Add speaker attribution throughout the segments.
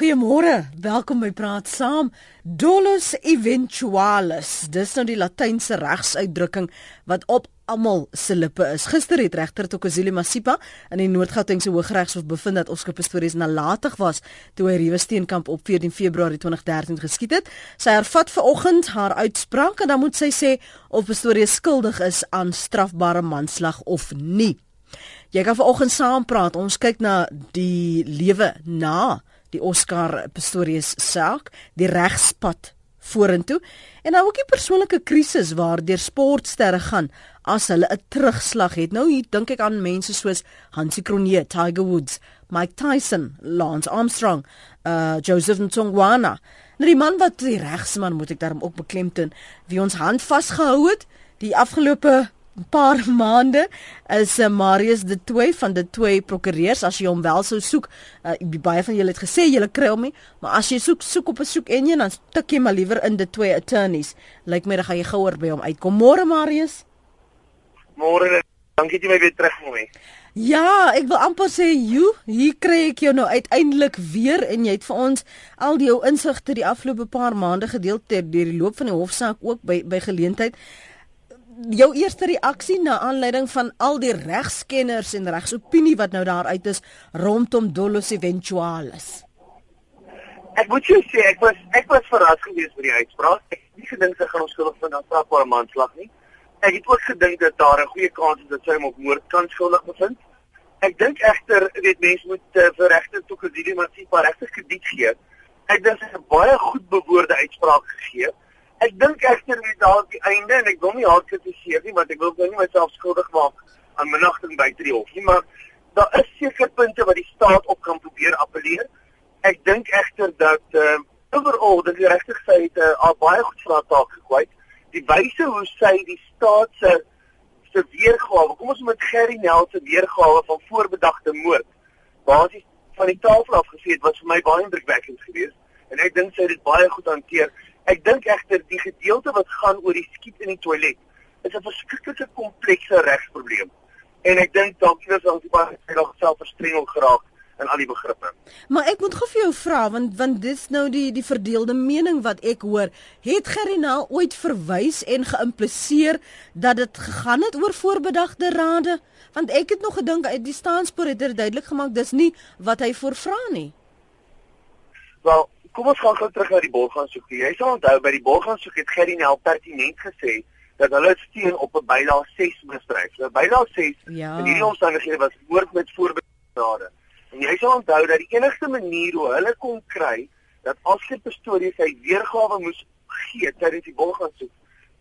Speaker 1: Goeiemôre, welkom by Praat Saam. Dolus eventualis. Dis nou die latynse regsuitdrukking wat op almal se lippe is. Gister het regter Tokozile Masipa in die Noord-Gautengse Hooggeregshof bevind dat Oscar Pistorius nalatig was toe hy Riewe Steenkamp op 14 Februarie 2013 geskiet het. Sy hervat vanoggend haar uitspraak en dan moet sy sê of Pistorius skuldig is aan strafbare manslag of nie. Jy kan vanoggend saam praat. Ons kyk na die lewe na die Oscar Pistorius saak, die regspad vorentoe en nou ook die persoonlike krisis waardeur sportsterre gaan as hulle 'n terugslag het. Nou hier dink ek aan mense soos Hansie Cronje, Tiger Woods, Mike Tyson, Lance Armstrong, uh Joseph Ntongwana. Nou die man wat die regsman moet ek daarom ook beklemtoon, wie ons hand vasgehou het die afgelope paar maande is uh, Marius de Toey van de Toey Prokureurs as jy hom wel sou soek. Uh, baie van julle het gesê julle kry hom nie, maar as jy soek soek op 'n soek en jy dan tik jy maar liewer in de Toey Attorneys. Lyk my dan gaan jy gouer by hom uitkom. Môre Marius.
Speaker 2: Môre. Dankie dat jy my weer terugkom hè.
Speaker 1: Ja, ek wil amper sê, "Jo, hier kry ek jou nou uiteindelik weer en jy het vir ons al die jou insigte die afgelope paar maande gedeel ter deur die loop van die hofsaak ook by by geleentheid jou eerste reaksie na aanleiding van al die regskenners en regsopinie wat nou daar uit is rondom Dolus Eventualis.
Speaker 2: Ek moet jou sê ek was ek was verras geweest met die uitspraak. Ek het nie gedink sy gaan onskuldig vind aan strafbare manslag nie. Ek het ook gedink dat daar 'n goeie kans is dat sy hom op moord kan skuldig bevind. Ek dink egter weet mense moet uh, vir regter toe gedien maar sien maar regtig krediet gee. Ek dink sy het 'n baie goed bewoorde uitspraak gegee. Ek dink ekter net daar die einde en ek wil nie haar kritiseer nie want ek wil nou nie myself skuldig maak aan minagting buite die hof nie, maar daar is seker punte wat die staat op kan probeer appeleer. Ek dink ekter dat uh, overall dat die regter sê het uh, baie goed vir haar taak gekwyt. Die wyse hoe sy die staat se se weergawe, kom ons met Gerry Nel se weergawe van voorbedagte moord basies van die tafel af gesê het wat vir my baie indrukwekkend geweest en ek dink sy het dit baie goed hanteer. Ek dink egter die gedeelte wat gaan oor die skiet in die toilet is 'n verskriklike komplekse regsprobleem. En ek dink dalk is ons baie nog self verstrengel geraak in al die begrippe.
Speaker 1: Maar ek moet gou vir jou vra want want dis nou die die verdeelde mening wat ek hoor. Het Gerinal ooit verwys en geïmpliseer dat dit gegaan het oor voorbedagte rade? Want ek het nog gedink uit die staanspoor het dit duidelik gemaak dis nie wat hy voorvra nie.
Speaker 2: Wel, kom ons gaan gou terug na die Bolgaansoek. Jy sal onthou by die Bolgaansoek het Gerry Nel pertinent gesê dat hulle steun op 'n bylaag 6 misdryf. Nou bylaag 6 ja. in hierdie omstandighede was moord met voorbedade. En jy sal onthou dat die enigste manier hoe hulle kon kry dat Oscar Pistorius sy weergawe moes gee tydens die Bolgaansoek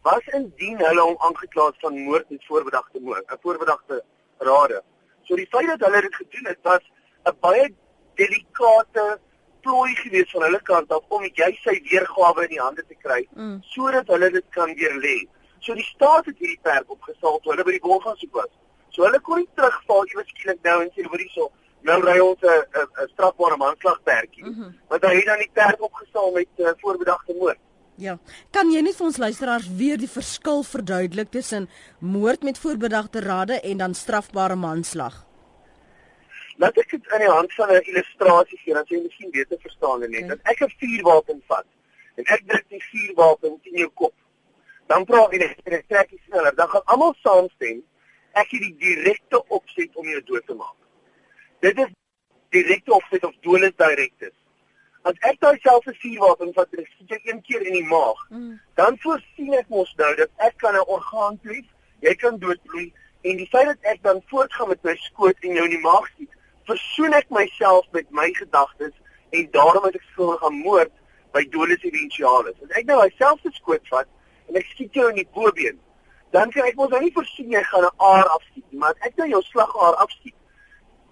Speaker 2: was indien hulle hom aangekla het van moord met voorbedagte moord, 'n voorbedagte rade. So die feit dat hulle dit gedoen het was 'n baie delikate plooi gewees van hulle kant af om jy sy weergawe in die hande te kry mm. sodat hulle dit kan weer lê. So die staat het hierdie perk opgesaal toe hulle by die bol gaan soek was. So hulle kon nie terugval iewers skielik nou en sê hoor hierso nou ry ons 'n strafbare manslagperkie. Mm -hmm. Want hy het dan die perk opgesaal met uh, voorbedagte moord.
Speaker 1: Ja. Kan jy net vir ons luisteraars weer die verskil verduidelik tussen moord met voorbedagte rade en dan strafbare manslag?
Speaker 2: Laat ek dit in die hand van 'n illustrasie gee, dan sê jy miskien beter verstaan dit net. Okay. Dat ek 'n vuurwapen vat en ek druk die vuurwapen in jou kop. Dan praat jy net en ek trek dit sneller. Dan gaan almal saamstem ek het die direkte opset om jou dood te maak. Dit is direkte opset of dolus directus. As ek daai selfe vuurwapen vat en skiet ek een keer in die maag, mm. dan voorsien ek mos nou dat ek kan 'n orgaan tref, jy kan doodbloei en die feit dat ek dan voortgaan met my skoot en jou in die maag skiet, versoen ek myself met my gedagtes en daarom het ek skuldig aan moord by dolus eventualis. As ek nou myself geskoot vat en ek skiet jou in die bobeen, dan kan ek mos nou nie voorsien jy gaan 'n aar afskiet nie, maar as ek nou jou slagaar afskiet,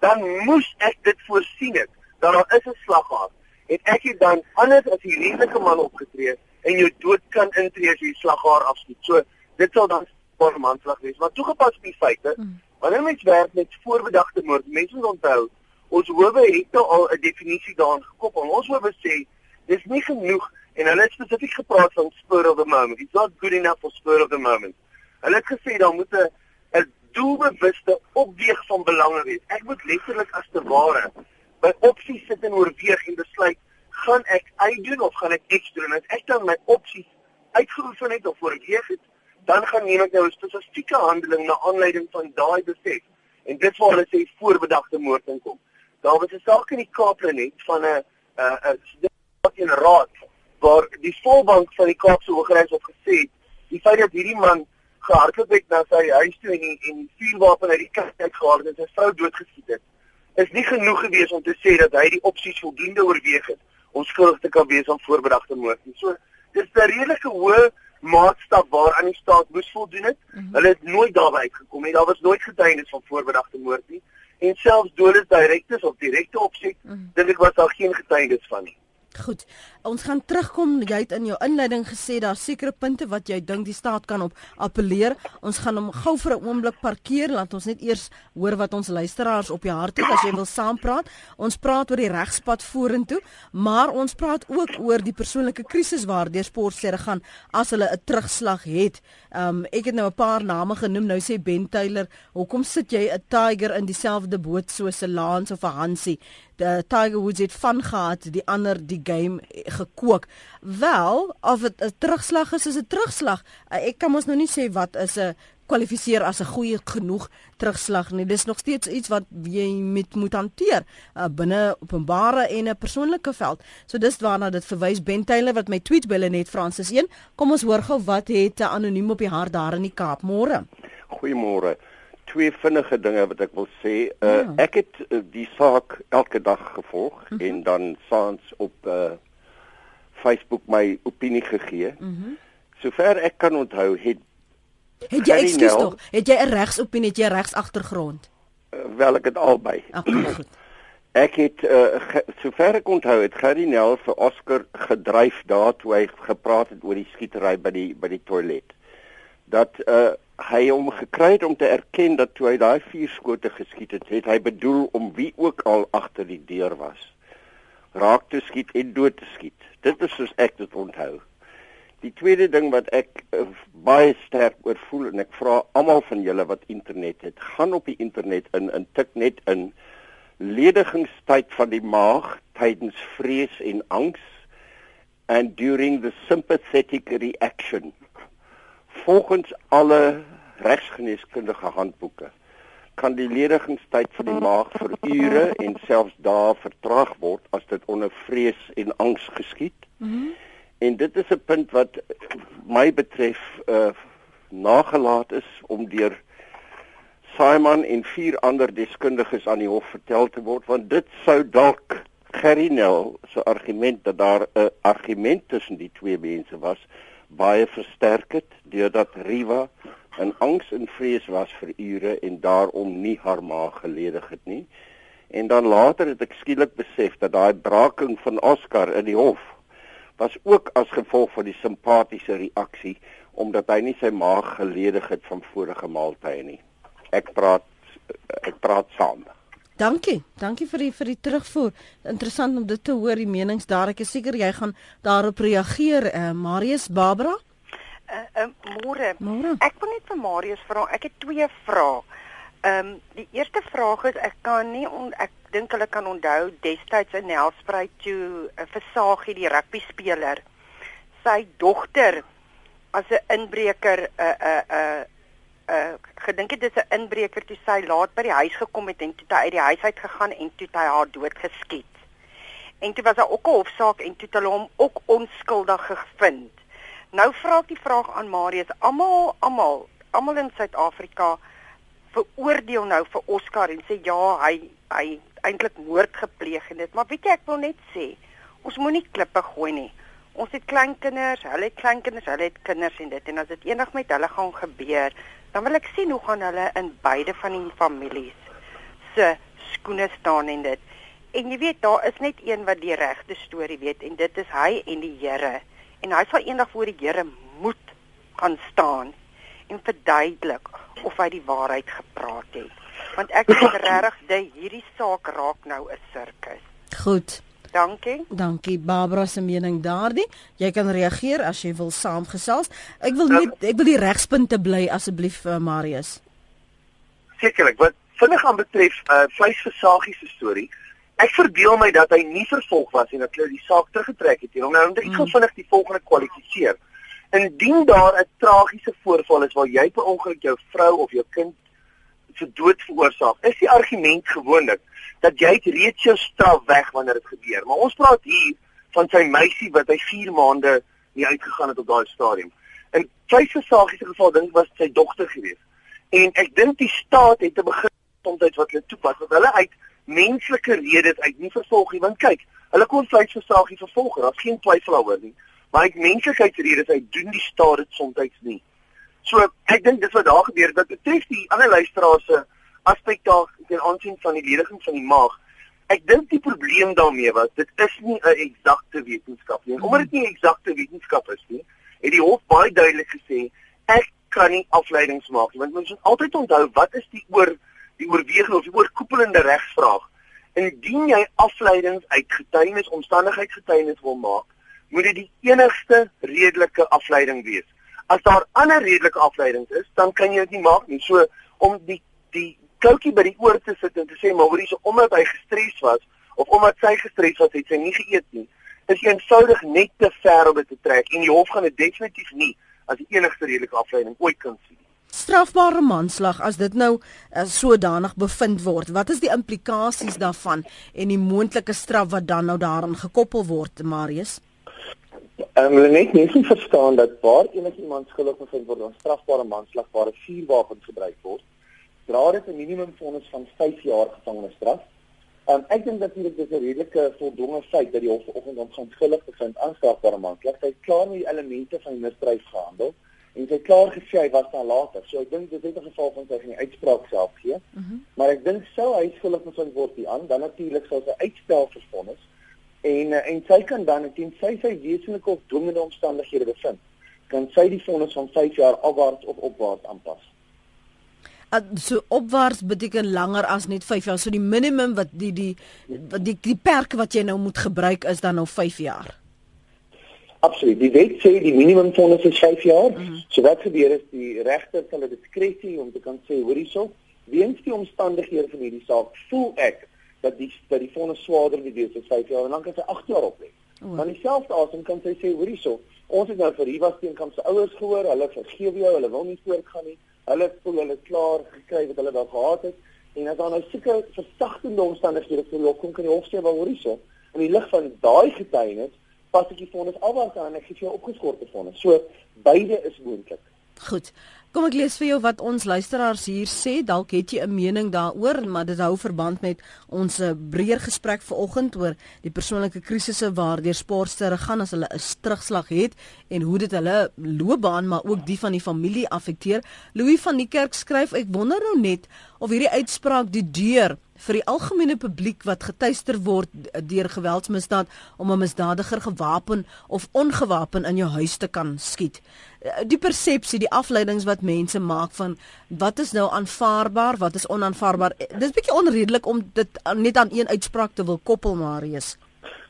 Speaker 2: dan moes ek dit voorsien het dat daar is 'n slagaar. Het ek dit dan anders as die redelike man opgetree en jou dood kan intree as jy slagaar afskiet. So dit sal dan 'n manslag wees, maar toegepas op die feite hmm. Wanneer mens werk met voorbedagte moord, mense moet onthou, ons howe het nou al 'n definisie daaraan gekoppel. Ons howe sê dis nie genoeg en hulle het spesifiek gepraat van spur of the moment. It's not good enough for spur of the moment. Hulle het gesê dan moet 'n 'n doelbewuste opweeg van belange wees. Ek moet letterlik as te ware by opsies sit en oorweeg en besluit
Speaker 3: gaan ek Y doen of gaan ek X doen? En as ek dan my opsies uitgeoefen het of oorweeg het, dan gaan neem ek nou 'n spesifieke handeling na aanleiding van daai besef. En dit waar hulle sê voorbedagte moord inkom. Daar was 'n saak in die Kaaplinet van 'n 'n 'n raad waar die volbank van die Kaapse Hooggeregs het gesê die feit dat hierdie man gehardloop het na sy huis toe en die, en die vuurwapen uit die kas uitgehaal het en sy vrou doodgeskiet het is nie genoeg gewees om te sê dat hy die opsies voldoende oorweeg het om skuldig te kan wees aan voorbedagte moord. So dis 'n redelike hoë maatstaf waaraan die staat moes voldoen het. Mm -hmm. Hulle het nooit daarby uitgekom nie. Daar was nooit getuienis van voorbedagte moord nie. En selfs dodes direktes of direkte opset, mm dink ek was daar geen getuienis van nie.
Speaker 1: Goed. Ons gaan terugkom. Jy het in jou inleiding gesê daar sekere punte wat jy dink die staat kan op appeleer. Ons gaan hom gou vir 'n oomblik parkeer. Laat ons net eers hoor wat ons luisteraars op die hart het as jy wil saampraat. Ons praat oor die regspad vorentoe, maar ons praat ook oor die persoonlike krisis waardeur sportsterre gaan as hulle 'n terugslag het. Um ek het nou 'n paar name genoem. Nou sê Ben Taylor, "Hoekom sit jy 'n Tiger in dieselfde boot soos 'n Lance of 'n Hansie?" Die Tiger Woods het van gehad die ander die game gekook. Wel, of dit 'n terugslag is, is 'n terugslag. Ek kan mos nou nie sê wat is 'n kwalifiseer as 'n goeie genoeg terugslag nie. Dis nog steeds iets wat jy met moet hanteer uh, binne openbare en 'n persoonlike veld. So dis waarna dit verwys Ben Taylor wat my tweet bille net Fransis 1. Kom ons hoor gou wat het anoniem op die hart daar in die Kaap. Môre.
Speaker 4: Goeiemôre twee vinnige dinge wat ek wil sê. Uh, ja. Ek het uh, die saak elke dag gevolg mm -hmm. en dan saans op uh, Facebook my opinie gegee. Mm -hmm. Sover ek kan onthou het
Speaker 1: Het jy ekskuus tog? Het jy 'n regsopinie, het jy regs agtergrond?
Speaker 4: Uh, wel ek het albei.
Speaker 1: Okay, goed.
Speaker 4: Ek het uh, sover ek onthou het Gardinel vir Oscar gedryf daar toe hy gepraat het oor die skietery by die by die toilet. Dat uh hy hom gekry het om te erken dat toe hy daai vier skote geskiet het, het hy bedoel om wie ook al agter die deur was raak te skiet en dood te skiet. Dit is soos ek dit onthou. Die tweede ding wat ek uh, baie sterk oor voel en ek vra almal van julle wat internet het, gaan op die internet in in tik net in ledigingstyd van die maag tydens vrees en angs and during the sympathetic reaction volgens alle regsgeneeskundige handboeke kan die ledigingstyd van die maag vir ure en selfs dae vertraag word as dit onder vrees en angs geskied. Mm -hmm. En dit is 'n punt wat my betref uh nagelaat is om deur Simon en vier ander deskundiges aan die hof vertel te word want dit sou dalk Gerinel se argument dat daar 'n argument tussen die twee mense was baie versterk het deurdat Riva in angs en vrees was vir ure en daarom nie haar maag geledig het nie. En dan later het ek skielik besef dat daai braaking van Oscar in die hof was ook as gevolg van die simpatiese reaksie omdat hy nie sy maag geledig het van vorige maaltye nie. Ek praat ek praat saam.
Speaker 1: Dankie. Dankie vir die vir die terugvoer. Interessant om dit te hoor die menings daar. Ek is seker jy gaan daarop reageer. Eh uh, Marius Barbara?
Speaker 5: Eh uh, uh, môre. Ek wil net vir Marius vra. Ek het twee vrae. Ehm um, die eerste vraag is ek kan nie on, ek dink hulle kan onthou destyds in Nelspruit toe 'n uh, versagie die rugby speler sy dogter as 'n inbreker 'n uh, 'n uh, 'n uh, uh gedink het dis 'n inbreker toe sy laat by die huis gekom het en toe hy uit die huis uit gegaan en toe hy haar doodgeskiet. En toe was daar ook 'n hofsaak en toe hulle hom ook onskuldig gevind. Nou vra ek die vraag aan Marius, almal almal almal in Suid-Afrika veroordeel nou vir Oscar en sê ja, hy hy eintlik moord gepleeg en dit, maar weet jy ek wil net sê, ons moenie klippe gooi nie. Ons het kleinkinders, hulle het kleinkinders, hulle het kinders en dit en as dit eendag met hulle gaan gebeur, dan wil ek sien hoe gaan hulle in beide van die families se skoene staan en dit. En jy weet daar is net een wat die regte storie weet en dit is hy en die Here. En hy sal eendag voor die Here moet gaan staan en verduidelik of hy die waarheid gepraat het. Want ek dink regtig hierdie saak raak nou 'n sirkus.
Speaker 1: Goed.
Speaker 5: Dankie.
Speaker 1: Dankie Barbara se mening daardie. Jy kan reageer as jy wil saamgesels. Ek wil net ek wil die regspunte bly asseblief uh, Marius.
Speaker 3: Sekerlik. Wat vinnig aan betref uh vleisversagie se storie. Ek verbeel my dat hy nie vervolg was en dat hulle die saak teruggetrek het nie. Nou moet ek mm. vinnig die volgende kwalifiseer. Indien daar 'n tragiese voorval is waar jy per ongeluk jou vrou of jou kind se dood veroorsaak, is die argument gewoonlik dat jy reeds jou straf weg wanneer dit gebeur. Maar ons praat hier van sy meisie wat hy 4 maande nie uitgegaan het op daai stadium. Faisal Sagie se geval dink was sy dogter gewees. En ek dink die staat het te begin soms wat hulle toepas wat hulle uit menslike redes uit nie vervolg nie want kyk hulle kon Faisal Sagie vervolg daar's geen twyfel daaroor nie maar uit menslikheidsredes uit doen die staat dit soms nie so ek dink dis wat daar gebeur dat betref die ander luisteraars se aspek daar ten aansien van die lediging van die maag ek dink die probleem daarmee was dit is nie 'n eksakte wetenskap nie omdat dit nie 'n eksakte wetenskap is nie het die hof baie duidelik gesê ek kan nie afleidings maak nie want mens moet altyd onthou wat is die oor die oorweging of die oorkoepelende regsvraag. Indien jy afleidings uit getuienis omstandigheidsgetuienis wil maak, moet dit die enigste redelike afleiding wees. As daar ander redelike afleidings is, dan kan jy dit nie maak nie. So om die die koutjie by die oor te sit en te sê maar hoorie so omdat hy gestres was of omdat sy gestres was, het sy nie geëet nie. Is eenvoudig net te ver om dit te trek en die hof gaan dit definitief nie as die enigste redelike afleiding ooit kan sien
Speaker 1: strafbare manslag as dit nou uh, sodanig bevind word wat is die implikasies daarvan en die moontlike straf wat dan nou daaraan gekoppel word Marius
Speaker 2: Ehm um, net mens moet verstaan dat waar enigiemand skuldig bevind word aan strafbare manslag waar 'n vuurwapen gebruik word dra dit 'n minimum vonnis van 5 jaar gevangenisstraf Um, ek dink dat dit 'n redelike voldonge feit dat die hof vanoggend hom skuldig bevind aan strafbare manslag. Hy het klaar met die elemente van die misdrijf gehandel en sy klaar gesê hy was daar later. So ek dink dit is 'n geval van sy die uitspraak self gee. Mm -hmm. Maar ek dink sou hy skuldig bevind word die aan, dan natuurlik sou sy uitstel vervonnis en eh, en sy kan dan teen sy sy wesenlike of dwingende omstandighede bevind, kan sy die vonnis van 5 jaar afwaarts of opwaarts aanpas.
Speaker 1: Uh, so opwaarts beteken langer as net 5 jaar. So die minimum wat die die wat die die perk wat jy nou moet gebruik is dan nou 5 jaar.
Speaker 2: Absoluut. Die wet sê die minimum vonnis is 5 jaar. Mm -hmm. So wat gebeur is die regter het hulle diskresie om te kan sê hoor hierso, weens die omstandighede van hierdie saak, voel ek dat die dat die vonnis swaarder moet wees as 5 jaar en dan kan sy 8 jaar op lê. Maar dieselfde asem kan sy sê hoor hierso, ons het nou vir Riva Steenkamp se ouers gehoor, hulle vergewe jou, hulle wil nie voortgaan nie. Hulle voel hulle klaar gekry wat hulle daar gehad het en as daar nou seker versagtende omstandighede verloop kom kan die hof sê wel hoor hierso, in die lig van daai getuienis pas ek die vonnis alwaar aan en ek gee jou opgeskorte vonnis. So beide is moontlik.
Speaker 1: Goed. Kom ek lees vir jou wat ons luisteraars hier sê. Dalk het jy 'n mening daaroor, maar dit hou verband met ons eh, breër gesprek vanoggend oor die persoonlike krisisse waardeur sportsterre gaan as hulle 'n terugslag het en hoe dit hulle loopbaan maar ook die van die familie affekteer. Louis van die Kerk skryf: "Ek wonder nou net of hierdie uitspraak die deur vir die algemene publiek wat getuister word deur geweldsmisdaad om 'n misdadiger gewapen of ongewapen in jou huis te kan skiet. Die persepsie, die afleidings wat mense maak van wat is nou aanvaarbaar, wat is onaanvaarbaar. Dis bietjie onredelik om dit net aan een uitspraak te wil koppel, Marius.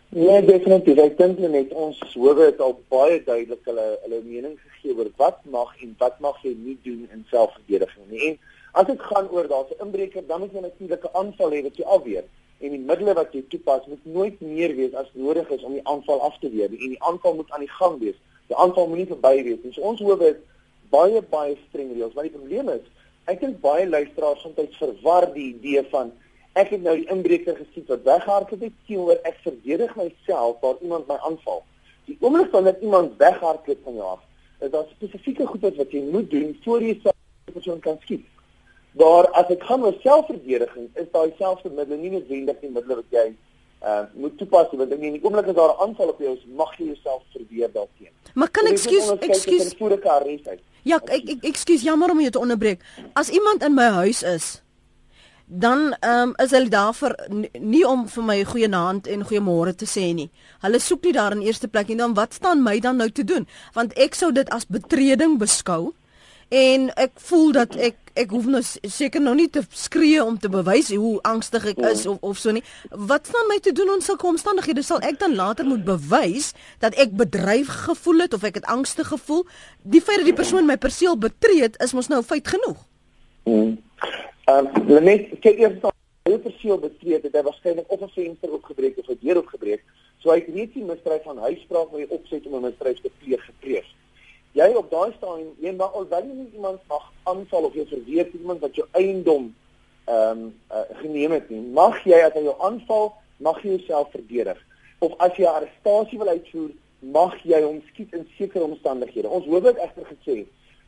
Speaker 2: Nee, definitief. Ek dink net ons howe het al baie duidelik hulle hulle mening gegee oor wat mag en wat mag jy nie doen in selfverdediging nie. En As dit gaan oor daar's 'n inbreker, dan moet jy natuurlik 'n aanval hê wat jy afweer. En die middele wat jy toepas moet nooit meer wees as nodig is om die aanval af te weer. En die aanval moet aan die gang wees. Die aanval moet nie verby wees nie. So ons hoef dit baie baie streng reëls. Maar die probleem is, ek dink baie luisteraars soms verwar die idee van ek het nou die inbreker gesien wat weghardloop het teenoor ek verdedig myself waar iemand my aanval. Die oomblik wanneer iemand weghardloop van jou af, is daar spesifieke goeders wat jy moet doen voor jy 'n persoon kan skiet. Waar as dit gaan oor selfverdediging, is daai selfde middel nie noodwendig die middel wat jy uh moet toepas want in die oomblik as daar 'n aanval op jou is, mag jy jouself verdedig daarteen.
Speaker 1: Maar kan ek skuis ekskuus
Speaker 2: voorlike arrest uit?
Speaker 1: Ja, ek ek ekskuus jammer om jou te onderbreek. As iemand in my huis is, dan ehm um, is hulle daar vir nie om vir my goeie naand en goeiemôre te sê nie. Hulle soek nie daar in eerste plek nie. Dan wat staan my dan nou te doen? Want ek sou dit as betreding beskou en ek voel dat ek ek hoef nou seker nou nie te skree om te bewys hoe angstig ek is of of so nie. Wat staan my te doen in sulke omstandighede? Sal ek dan later moet bewys dat ek bedryf gevoel het of ek het angstig gevoel? Die feit dat die persoon my perseel betree het, is mos nou feit genoeg.
Speaker 2: Mm. Ehm um, net kyk eers Hy perseel betree het hy waarskynlik of 'n venster opgebreek of 'n deur opgebreek. So hy het reeds die misdryf van huisbraak wat hy opset om 'n misdryf te pleeg gepleeg. Jy op daai stadium, een maar alhoewel jy nie iemand mag aanval of jy verweer iemand wat jou eiendom ehm um, uh, geneem het nie, mag jy as hy jou aanval, mag jy jouself verdedig. Of as jy 'n arrestasie wil uitvoer, mag jy hom skiet in sekere omstandighede. Ons hoop dit egter gesê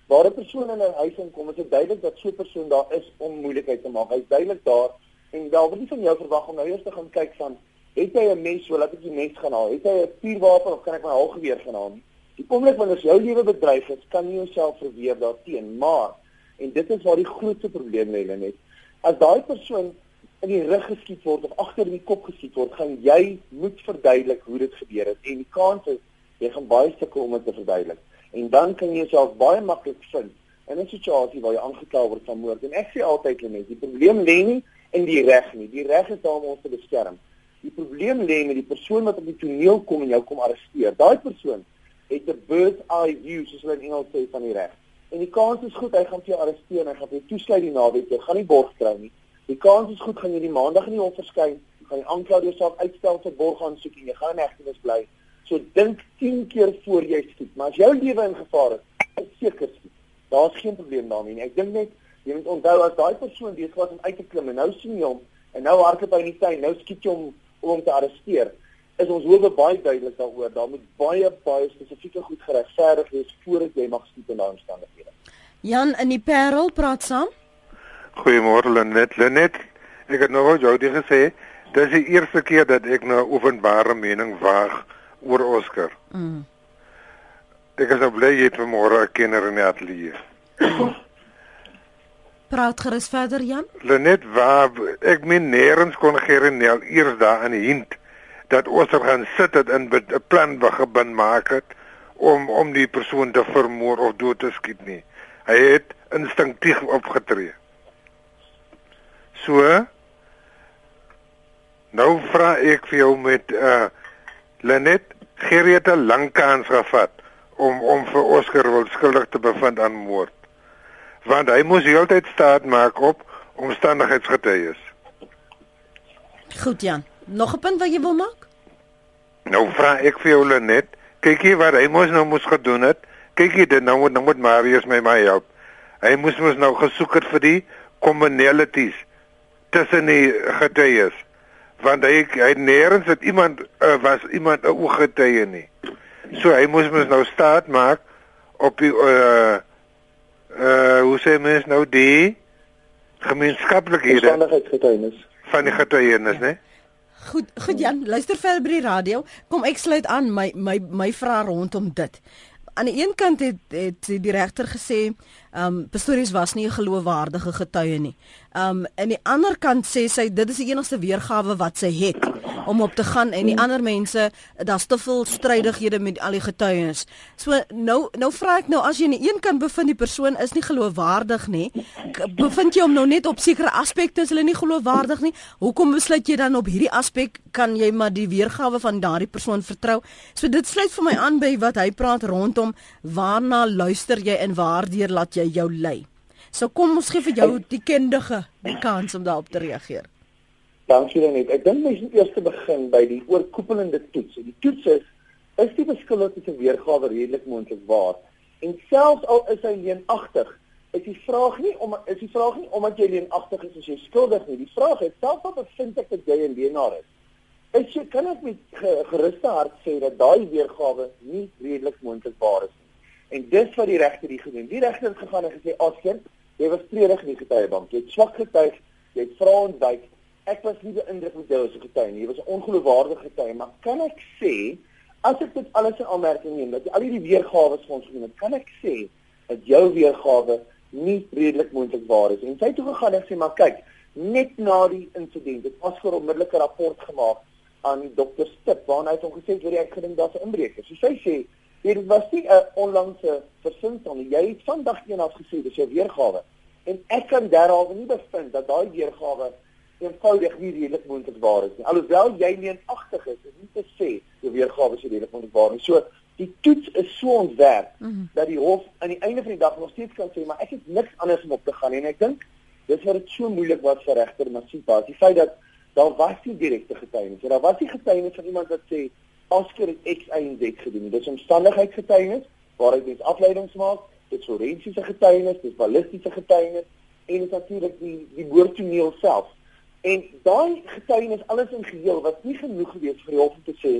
Speaker 2: waar 'n persoon in 'n huis inkom, is dit duidelik dat so 'n persoon daar is om moeilikheid te maak. Hy's duidelik daar en daar word nie van jou verwag om nou eers te gaan kyk van het hy 'n mes, so laat ek die mes gaan haal. Het hy 'n vuurwapen of kan ek my halgeweer gaan haal? Die oomblik wanneer as jou lewe bedreig is, kan jy jouself verweer daarteen, maar en dit is waar die grootste probleem lê net. As daai persoon in die rug geskiet word of agter in die kop geskiet word, gaan jy moet verduidelik hoe dit gebeur het en die kans is jy gaan baie sukkel om dit te verduidelik en dan kan jy jouself baie maklik vind in 'n situasie waar jy aangekla word van moord. En ek sê altyd net, die probleem lê nie in die reg nie. Die reg is daar om ons te beskerm. Die probleem lê met die persoon wat op die toneel kom en jou kom arresteer. Daai persoon het 'n bird's eye view, soos hulle in Engels sê van die reg. En die kans is goed hy gaan vir jou arresteer en hy gaan vir jou toesluit die naweek. Jy gaan nie borg kry nie. Die kans is goed gaan jy die maandag in die hof verskyn, gaan die aanklaer jouself uitstel vir borg aansoek en jy gaan in hegtenis bly. So dink 10 keer voor jy skiet. Maar as jou lewe in gevaar is, is seker skiet. Daar's geen probleem daarmee nie. Ek dink net jy moet onthou as daai persoon besig was om uit te klim en nou sien jy hom en nou hardloop hy in die tuin, nou skiet jy hom om hom te arresteer. Is ons hoewe baie duidelik daaroor. Daar moet baie baie spesifieke goed geregverdig wees voordat jy mag skiet in daardie omstandighede.
Speaker 1: Jan in die Parel praat saam.
Speaker 6: Goeiemôre Lenet. Lenet, ek het nou jou dit gesê. Dit is die eerste keer dat ek nou openbare mening waag oor Oscar. Mm. Ek is nou bly jy het vanmôre 'n kenner in die ateljee.
Speaker 1: Praat gerus verder Jan.
Speaker 6: Lenet waar ek min nêrens kon gerineel eers daar in hint dat Oscar gaan sit het in 'n plan wat gebind maak het om om die persoon te vermoor of dood te skiet nie. Hy het instinktief opgetree. So nou vra ek vir jou met uh, Lenet Gerrit 'n lang kans gevat om om vir Oscar wil skuldig te bevind aan moord. Want hy moes heeltyd staat maak op omstandigheidsgetuies.
Speaker 1: Goed Jan, nog 'n punt wat jy wil maak?
Speaker 6: Nou vra ek vir jou Lenet, kyk hier wat hy moes nou moes gedoen het. Kyk hier dit nou moet nou moet Marius my my help. Hy moes mos nou gesoek het vir die commonalities tussen die getuies want hy hy nêrens het iemand uh, was iemand 'n ooggetuie nie. So hy moes mos nou staat maak op die uh uh hoe sê mens nou die gemeenskaplikhede van die getuienis, né?
Speaker 1: Goed, goed Jan, luister verder by die radio. Kom ek sluit aan my my my vraag rondom dit. Aan die een kant het het die regter gesê, um, Pastorius was nie 'n geloofwaardige getuie nie. Ehm um, aan die ander kant sê sy dit is die enigste weergawe wat sy het om op te gaan en die ander mense daar's te veel strydighede met al die getuienis. So nou nou vra ek nou as jy aan die een kant bevind die persoon is nie geloofwaardig nie, bevind jy hom nou net op sekere aspekte is hulle nie geloofwaardig nie. Hoekom besluit jy dan op hierdie aspek kan jy maar die weergawe van daardie persoon vertrou? So dit sluit vir my aan by wat hy praat rondom waarna luister jy en waardeur laat jy jou lei. So kom ons gee vir jou die kundige die kans om daarop te reageer.
Speaker 2: Dankie dan net. Ek dink mens moet eers begin by die oorkoepelende toets. Die toets is is die beskuld tussen weergawe redelik moontlik waar? En selfs al is hy leenagtig, is die vraag nie om is die vraag nie omdat jy leenagtig is as jy skuldig nie. Die vraag is selfs al bevind ek dat jy 'n leenaar is. Is jy kan ek met geruste hart sê dat daai weergawe nie redelik moontlik waar is nie. En dis wat die regter hier gedoen. Die regter het gegaan en gesê: "Askind, jy was treurig in die getuiebank. Jy het swak getuig, jy het vra ontwyk. Ek was nie beïndruk met jou as 'n getuie nie. Jy was 'n ongeloofwaardige getuie, maar kan ek sê as ek dit alles in aanmerking neem dat jy al hierdie weergawe vir ons genoem het, kan ek sê dat jou weergawe nie redelik moontlik waar is." En sy het toe gegaan en sê: "Maar kyk, net na die insident het Oskar onmiddellik 'n rapport gemaak aan die dokter Stip waarna hy het hom gesê dat ek gedink daar's 'n inbreker." So sy sê Dit was nie 'n onlangse versinsel nie. Jy het vandag eendag gesê dis jou weergawe. En ek kan daaroor nie bevind dat daai weergawe eenvoudig nie redelik moontlik waar is nie. Alhoewel jy leenagtig is, is nie te sê jou weergawe is redelik moontlik waar nie. So die toets is so ontwerp mm -hmm. dat die hof aan die einde van die dag nog steeds kan sê maar ek het niks anders om op te gaan nie. en ek dink Dis wat dit so moeilik was vir regter Masipa, die feit dat daar was nie direkte getuienis. Daar was nie getuienis van iemand wat sê Oscar het X en Z gedoen. Dis omstandigheidsgetuienis waaruit mens afleidings maak, dit forensiese getuienis, dit ballistiese getuienis en natuurlik die die moordtoneel self. En daai getuienis alles in geheel was nie genoeg gewees vir die hof om te sê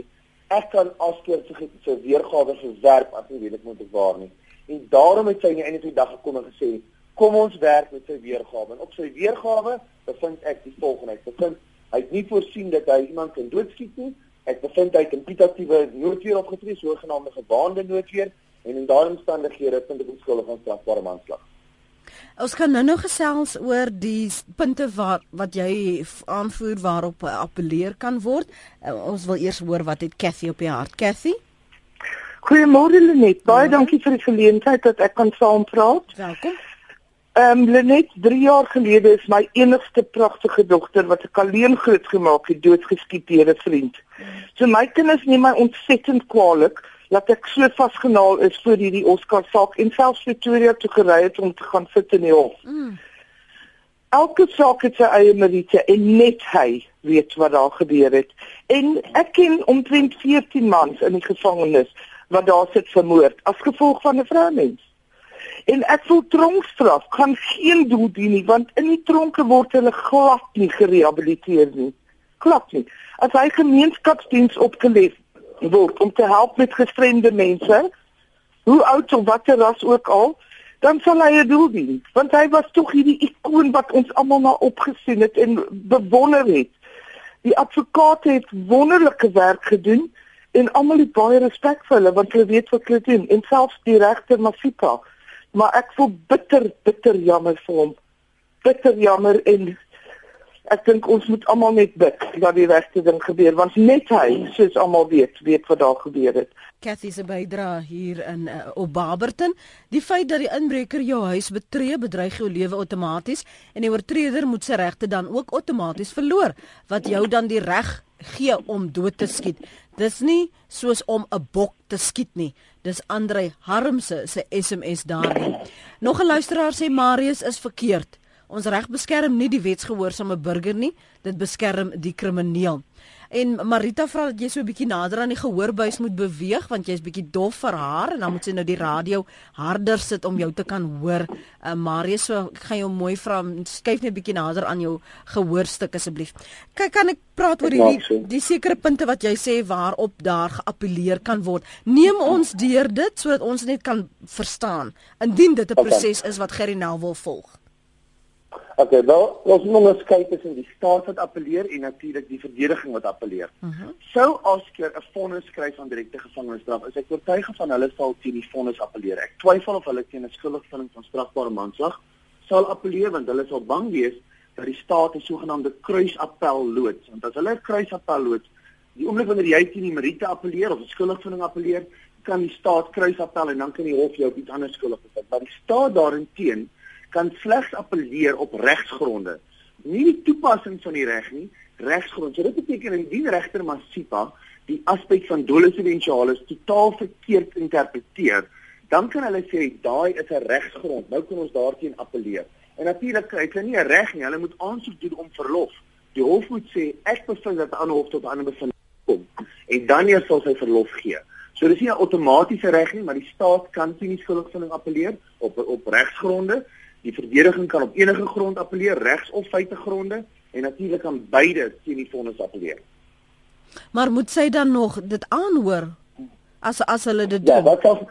Speaker 2: ek kan Oscar se se weergawe verwerp as nie weet moet waar nie. En daarom het sy in die einde van die dag gekom en gesê kom ons werk met sy weergawe. En op sy weergawe bevind ek die volgende. Ek bevind hy het nie voorsien dat hy iemand kan doodskiet nie. Ek bevind hy het impetatiewe noodweer opgetree, sogenaamde gewaande noodweer en in daardie omstandighede vind ek onskuldig aan strafbare manslag.
Speaker 1: Ons kan nou nou gesels oor die punte waar wat jy aanvoer waarop appeleer kan word. Uh, ons wil eers hoor wat het Cathy op die hart. Cathy?
Speaker 7: Goeiemôre Lenet. Baie ja. dankie vir die geleentheid dat ek kan saampraat.
Speaker 1: Welkom.
Speaker 7: Ehm um, Lenet, 3 jaar gelede is my enigste pragtige dogter wat ek alleen groot gemaak het, doodgeskiet deur 'n vriend. So my kinders neem my ontsettend kwaadlik dat ek so vasgenaal is vir hierdie Oscar saak en selfs Victoria toe gery het om te gaan sit in die hof. Mm. Elke saak het sy eie meriete en net hy weet wat daar gebeur het. En ek ken omtrent 14 mans in die gevangenis wat daar sit vermoord as gevolg van 'n vroumens. En ek voel tronkstraf kan geen doel dien nie want in die tronke word hulle glad nie gerehabiliteer nie. Glad nie. As hy gemeenskapsdiens opgelê word om te help met gestremde mense, hoe oud of watter ras ook al, dan sal hy 'n doel dien want hy was tog hierdie ikoon wat ons almal na opgesien het en bewonder het. Die advokaat het wonderlike werk gedoen en almal het baie respek vir hulle want hulle weet wat hulle doen en selfs die regter Mafika maar ek voel bitter bitter jammer vir hom bitter jammer en ek dink ons moet almal net bid dat die regte ding gebeur want net hy soos almal weet weet wat daar gebeur het
Speaker 1: Cathy se bydra hier in uh, op Barberton die feit dat die inbreker jou huis betree bedreig jou lewe outomaties en die oortreder moet sy regte dan ook outomaties verloor wat jou dan die reg gee om dood te skiet. Dis nie soos om 'n bok te skiet nie. Dis Andre Harmse se SMS daarin. Nog 'n luisteraar sê Marius is verkeerd. Ons reg beskerm nie die wetsgehoorsame burger nie, dit beskerm die krimineel. En Marita vra dat jy so 'n bietjie nader aan die gehoorbuis moet beweeg want jy's bietjie dof vir haar en dan moet sy nou die radio harder sit om jou te kan hoor. Uh, Marius, so gaan jou mooi vra skuif net bietjie nader aan jou gehoorstuk asseblief. Kyk, kan ek praat oor die die sekere punte wat jy sê waarop daar geappeleer kan word. Neem ons deur dit sodat ons net kan verstaan indien dit 'n proses is wat Gerry nou wil volg.
Speaker 2: Okay, wel, ons moet ons kyk tussen die staat wat appeleer en natuurlik die verdediging wat appeleer. Uh -huh. Sou Oscar 'n vonnis skryf van direkte gevangenisstraf, is ek oortuig van hulle sal teen die vonnis appeleer. Ek twyfel of hulle teen 'n skuldigvinding van strafbare manslag sal appeleer want hulle sal bang wees dat die staat 'n sogenaamde kruisappel loods. Want as hulle 'n kruisappel loods, die oomblik wanneer jy teen die meriete appeleer of 'n skuldigvinding appeleer, kan die staat kruisappel en dan kan die hof jou op iets anders skuldig bevind. Maar die staat daarteenoor kan slegs appeleer op regsgronde. Nie die toepassing van die reg nie, regsgronde. So dit beteken indien regter Masipa die aspek van dolus eventualis totaal verkeerd interpreteer, dan kan hulle sê daai is 'n regsgrond. Nou kan ons daarteen appeleer. En natuurlik kry hulle nie 'n reg nie. Hulle moet aansoek doen om verlof. Die hof moet sê ek bevind dat 'n ander hof tot 'n ander bevinding kom en dan eers sal sy verlof gee. So dis nie 'n outomatiese reg nie, maar die staat kan teen die skuldigvinding appeleer op op regsgronde Die verdediging kan op enige grond appeleer, regs of feitegronde en natuurlik kan beide teen die vonnis appeleer.
Speaker 1: Maar moet sy dan nog dit aanhoor as as hulle dit
Speaker 2: ja, doen? Ja, wat kan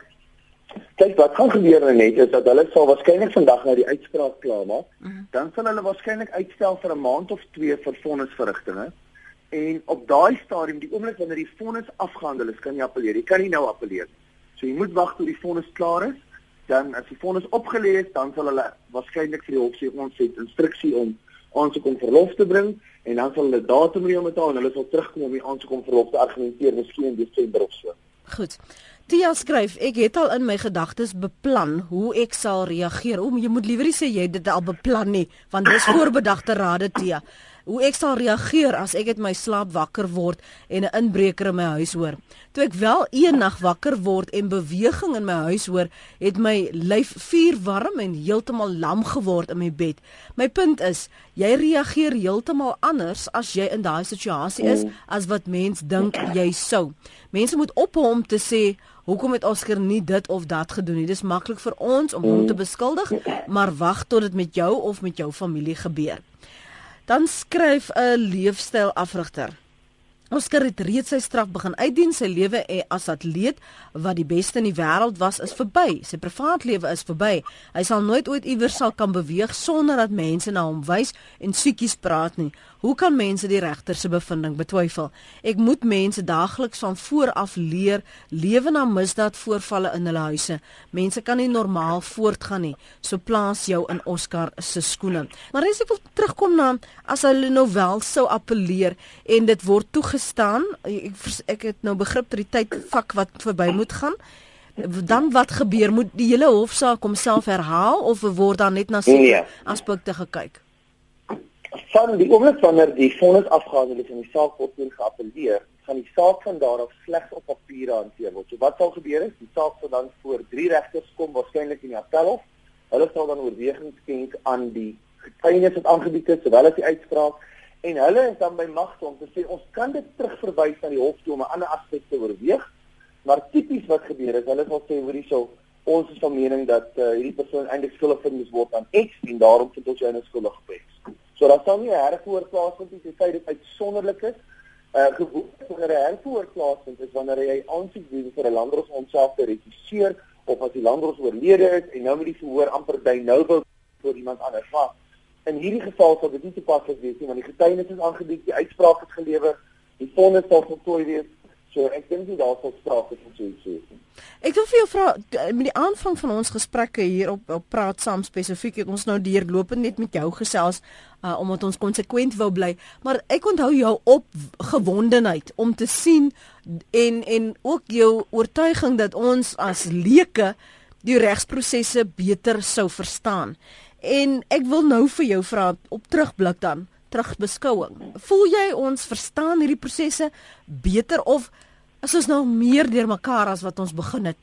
Speaker 2: Kyk, wat kan gebeur net is dat hulle sal waarskynlik vandag nou die uitspraak klaar maak. Uh mhm. -huh. Dan sal hulle waarskynlik uitstel vir 'n maand of twee vir vonnisverrigtinge. En op daai stadium, die oomblik wanneer die vonnis afgehandel is, kan jy appeleer. Jy kan nie nou appeleer. So jy moet wag tot die vonnis klaar is dan as die vonnis opgelê is, dan sal hulle waarskynlik vir die hof sê ons het instruksie om aansoek om verlof te bring en dan sal hulle datum reël met haar en hulle sal terugkom om die aansoek om verlof te argumenteer miskien in Desember of so.
Speaker 1: Goed. Tia skryf, ek het al in my gedagtes beplan hoe ek sal reageer. O, jy moet liewer sê jy het dit al beplan nie, want dis voorbedagte rade Tia hoe ek sal reageer as ek uit my slaap wakker word en 'n inbreker in my huis hoor. Toe ek wel eendag wakker word en beweging in my huis hoor, het my lyf vuur warm en heeltemal lam geword in my bed. My punt is, jy reageer heeltemal anders as jy in daai situasie is as wat mens dink jy sou. Mense moet ophou om te sê Hoekom het Oscar nie dit of dat gedoen nie? Dis maklik vir ons om hom te beskuldig, maar wag tot dit met jou of met jou familie gebeur. Dan skryf 'n leefstylafrigter. Oscar het reeds sy straf begin uitdien. Sy lewe as atleet wat die beste in die wêreld was, is verby. Sy privaat lewe is verby. Hy sal nooit ooit iewers sal kan beweeg sonder dat mense na hom wys en siekies praat nie. Hoe kan mense die regter se bevinding betwyfel? Ek moet mense daagliks van voor af leer lewe na misdaad voorvalle in hulle huise. Mense kan nie normaal voortgaan nie. So plaas jou in Oscar se skoene. Maar as ek wil terugkom na as hulle nou wel sou appeleer en dit word toegestaan, ek ek het nou begrip dat die tyd vak wat verby moet gaan. Dan wat gebeur? Moet die hele hofsaak homself herhaal of word daar net na sekere nee. aspekte gekyk?
Speaker 2: Van die oomblik wanneer die vonnis afgehandel is en die saak word weer geappeleer, gaan die saak van daar af slegs op papier hanteer word. So wat sal gebeur is, die saak sal dan voor drie regters kom waarskynlik in die appelhof. Hulle sal dan oorweging skenk aan die getuienis wat aangebied is, sowel as die uitspraak en hulle is dan by magte om te sê ons kan dit terugverwys na die hof toe om 'n ander aspek te oorweeg. Maar tipies wat gebeur is, hulle sal sê hoor hierso ons is van mening dat uh, hierdie persoon eintlik skuldig bevind word aan X en daarom vind ons jou nou skuldig op X. So daar sal nie 'n hervoer plaasvind nie, tensy dit uitsonderlik is. Uh gewoonlik wanneer 'n hervoer plaasvind is wanneer jy aansoek doen vir 'n landros homself te registreer of as die landros oorlede is en nou moet die verhoor amper by nou wil vir iemand anders vas. In hierdie geval sal dit nie toepaslik wees nie want die getuienis is aangebied, die uitspraak is gelewer, die vonnis sal voltooi wees. So ek dink nie daar sal sprake van so iets wees nie.
Speaker 1: Ek wil vir jou vra met die aanvang van ons gesprekke hier op op praat saam spesifiek het ons nou deurlopend net met jou gesels uh, omdat ons konsekwent wou bly, maar ek onthou jou opgewondenheid om te sien en en ook jou oortuiging dat ons as leuke die regsprosesse beter sou verstaan. En ek wil nou vir jou vra op terugblik dan terugbeskouing. Voel jy ons verstaan hierdie prosesse beter of is ons nou meer deurmekaar as wat ons begin het?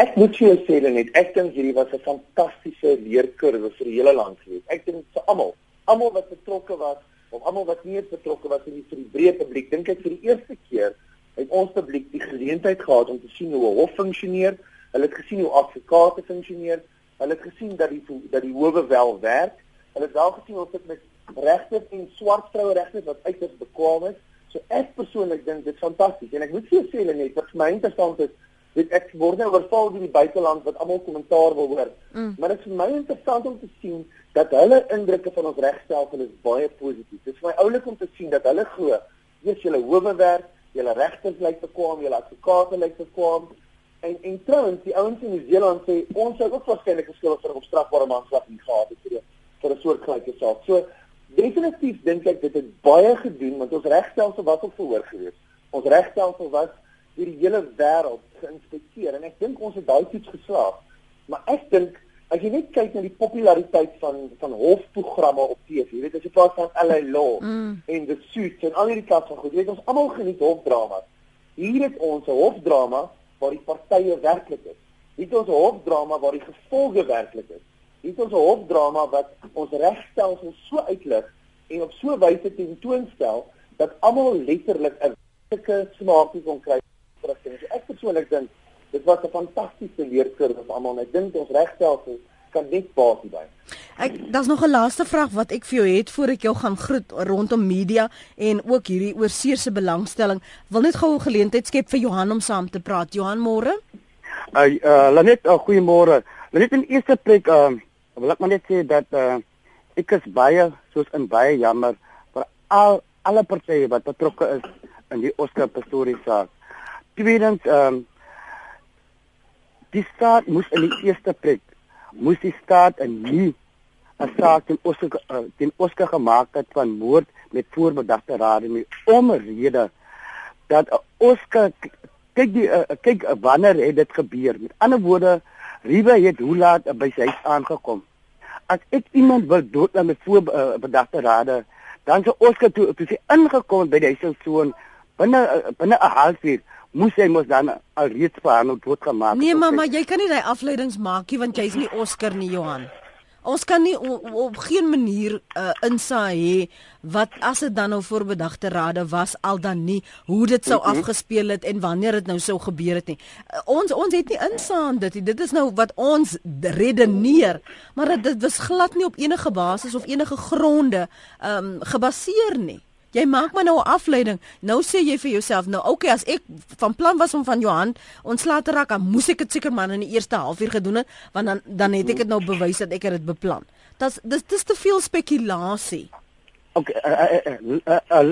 Speaker 2: Ek moet jou sê net ek dink hierdie was 'n fantastiese leerkurwe vir die hele land gewees. Ek dink vir almal, almal wat betrokke was of almal wat nie betrokke was in die vir die breë publiek, dink ek vir die eerste keer het ons publiek die geleentheid gehad om te sien hoe 'n hof funksioneer. Hulle het gesien hoe advokate funksioneer. Hulle het gesien dat die dat die howe wel werk Hulle het wel gesien ons sit met regters en swart vroue regters wat uiters bekwame is. So ek persoonlik dink dit is fantasties en ek moet vir julle sê net wat vir my interessant is, dit ek word nou oorval deur die buiteland wat almal kommentaar wil hoor. Mm. Maar dit is vir my interessant om te sien dat hulle indrukke van ons regstelsel is baie positief. Dit is vir my oulik om te sien dat hulle glo, weet julle howe werk, julle regters lyk bekwame, julle advokate lyk bekwame. En en trouens die ouens in New Zealand sê ons sou ook waarskynlik geskuld vir 'n strafbare manslag hier gehad het vir vir 'n soort gelyke saak. So definitief dink ek dit het baie gedoen want ons regstelsel was op verhoor geweest. Ons regstelsel was deur die hele wêreld geïnspekteer en ek dink ons het daai toets geslaag. Maar ek dink as jy net kyk na die populariteit van van hofprogramme op TV, jy weet as jy praat van LA Law mm. en the Suits en al hierdie klas van goed, jy weet ons almal geniet hofdramas. Hier het ons 'n hofdrama waar die partye werklik is. Hier het ons 'n hofdrama waar die gevolge werklik is het ons 'n hofdrama wat ons regstelsel so uitlig en op so 'n wyse tentoonstel dat almal letterlik 'n sulke smaakie kon kry vir dit. So ek persoonlik dink dit was 'n fantastiese leerkurwe vir almal. Ek dink ons regstelsel kan net baat hierby.
Speaker 1: Ek daar's nog 'n laaste vraag wat ek vir jou het voor ek jou gaan groet rondom media en ook hierdie oorseerse belangstelling. Wil net gou 'n geleentheid skep vir Johan om saam te praat. Johan môre?
Speaker 8: Ai, uh, Lanet, uh, goeiemôre. Lanet in eerste plek, ehm uh, wil ek maar net sê dat uh, ek is baie soos in baie jammer vir al alle partye wat betrokke is in die Oscar Pistorius saak. Tweedens ehm um, die staat moes in die eerste plek moes die staat 'n nie 'n saak teen Oscar uh, teen Oscar gemaak het van moord met voorbedagte rade nie om 'n rede dat 'n Oscar kyk die uh, kyk wanneer het dit gebeur? Met ander woorde, Riva het hoe laat by sy huis aangekom. As ek iemand wil dood aan my voorbedagte uh, rade, dan sou Oscar toe toe sy ingekom by die huis so binne uh, binne 'n halfuur moes hy mos dan al reeds vir hom dood gemaak.
Speaker 1: Nee, mamma, jy kan nie daai afleidings maak nie want jy's nie Oscar nie, Johan. Ons kan nie op, op geen manier uh, insaai hê wat as dit dan nou voorbedagte rade was al dan nie hoe dit sou mhm. afgespeel het en wanneer dit nou sou gebeur het nie. Uh, ons ons het nie insaai dit nie. Dit is nou wat ons redeneer, maar dit was glad nie op enige basis of enige gronde um, gebaseer nie. Jy maak my nou 'n afleiding. Nou sê jy vir jouself, nou okay, as ek van plan was om van Johan ontslae te raak, dan moes ek dit seker maar in die eerste halfuur gedoen het, want dan dan het ek dit nou bewys dat ek dit beplan. Dit dis dis te veel spekulasie.
Speaker 8: Okay,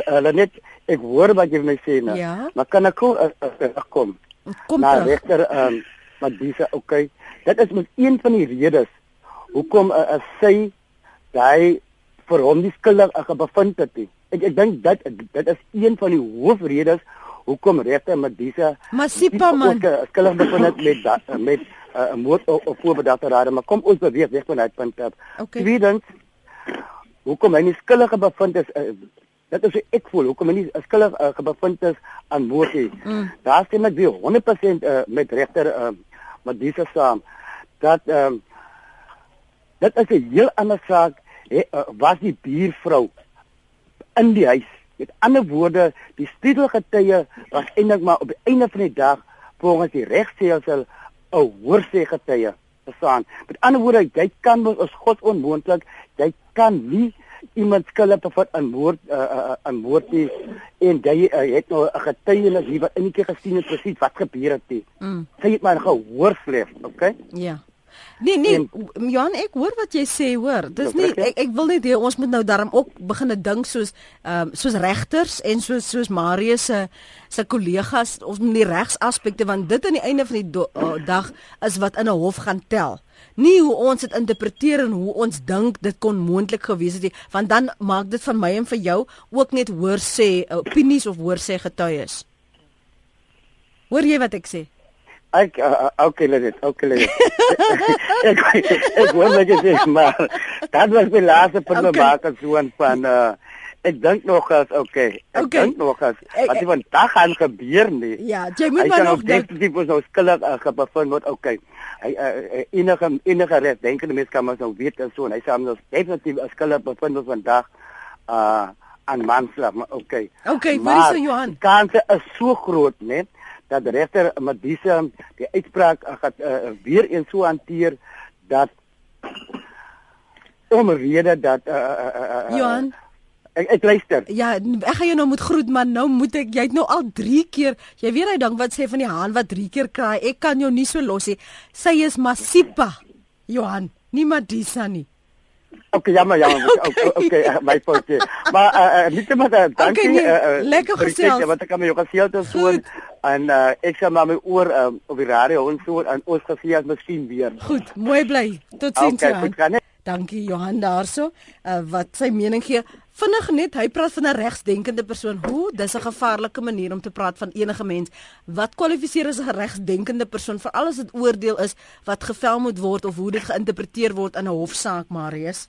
Speaker 8: hulle net ek hoor wat jy my sê nou. Ja? Maar kan ek kom kom?
Speaker 1: Kom
Speaker 8: na regter ehm um, maar dis okay. Dit is met een van die redes hoekom 'n uh, sy daai vir hom die skuldig gebevind het. Nie ek ek dink dit dit is een van die hoofredes hoekom regter Medisa
Speaker 1: Masipa man
Speaker 8: skuldig bevind het met dat, met eh, 'n uh, moord of voorbedagte rade maar kom ons beweeg weg van daai punt af. Okay. Tweedens hoekom hy nie skuldig bevind is uh, dit is ek voel hoekom hy nie skuldig uh, bevind is aan moord nie. Mm. Daar stem ek weer 100% uh, met regter uh, Medisa saam dat um, dit is 'n heel ander saak he, uh, was die buurvrou in die huis. Met ander woorde, die stiedelgetye was eintlik maar op die einde van die dag volgens die regstelsel 'n hoorsê getye bestaan. Met ander woorde, jy kan as God onmoontlik, jy kan nie iemand skuldig bevind aan moord uh, uh, aan moord nie en jy uh, het nou 'n getuienis hier wat enige gesien het presies wat gebeur het nie. Mm. Sy het maar gehoor vleef, okay?
Speaker 1: Ja. Nee nee, en, Johan, ek hoor wat jy sê, hoor. Dis nie ek ek wil net hê ons moet nou daarom ook begine dink soos ehm um, soos regters en soos soos Marius se se kollegas ons moet die regsaspekte want dit aan die einde van die do, uh, dag is wat in 'n hof gaan tel. Nie hoe ons dit interpreteer en hoe ons dink dit kon moontlik gewees het nie, want dan maak dit van my en vir jou ook net hoor sê uh, opinies of hoor sê getuies. Hoor jy wat ek sê?
Speaker 8: Ek uh, okay dit, okay dit. ek ek wou net sê maar dat was die laaste punt okay. maak as so 'n van uh, ek dink nog as okay. Ek okay. dink nog as wat die vandag gaan gebeur nie.
Speaker 1: Ja, jy moet maar nog
Speaker 8: dink die was nou skuldig uh, gebevind word. Okay. Hy uh, uh, enige enige reg dink die mens kan maar nou weet en so en hy sê ons definitief skuldig bevind word vandag uh aan manslag, maar okay.
Speaker 1: Okay, maar so Johan.
Speaker 8: Kanse is so groot, né? Dat regter Madisa die uitspraak gaan uh, weer eens so hanteer dat omrede dat uh, uh, uh,
Speaker 1: Johan?
Speaker 8: Ek, ek luister.
Speaker 1: Ja ek gaan jou nou moet groet maar nou moet ek jy het nou al 3 keer jy weet hy dink wat sê van die haan wat 3 keer kraai ek kan jou nie so los nie. Sy is Masipa Johan nie Madisa nie
Speaker 8: Okay, jammer, jammer. Okay, okay, uh, my foutjie. Maar uh, uh, net maar uh, dankie. Okay, nee,
Speaker 1: uh, lekker gesels.
Speaker 8: Want ek kan my jou gesien het so en uh, ek sal maar my oor um, op die radio en so en ons gesien as miskien weer.
Speaker 1: Goed, mooi bly. Totsiens.
Speaker 8: Okay, goed gaan.
Speaker 1: Dankie Johan daarso. Uh, wat sy mening gee. Vinnig net, hy praat van 'n regsdenkende persoon. Hoe? Dis 'n gevaarlike manier om te praat van enige mens. Wat kwalifiseer as 'n regsdenkende persoon veral as dit oordeel is wat gevel moet word of hoe dit geïnterpreteer word in 'n hofsaak, Marius?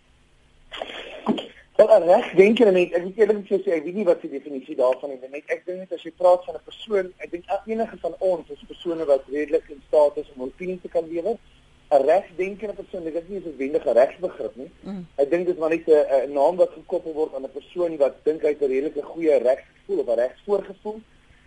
Speaker 2: Wel, regsdenker en ek weet eerlik gesê ek weet nie wat die definisie daarvan is nie. Ek dink net as jy praat van 'n persoon, ek dink enige van ons is persone wat redelik in staat is om opinie te kan lewer. 'n regsdenkende persoon, dit is nie 'n wendige regsbegrip nie. Mm. Ek dink dit is maar net 'n naam wat gekoppel word aan 'n persoon wat dink hy het 'n redelike goeie regsgevoel of 'n regsvoorgevoel.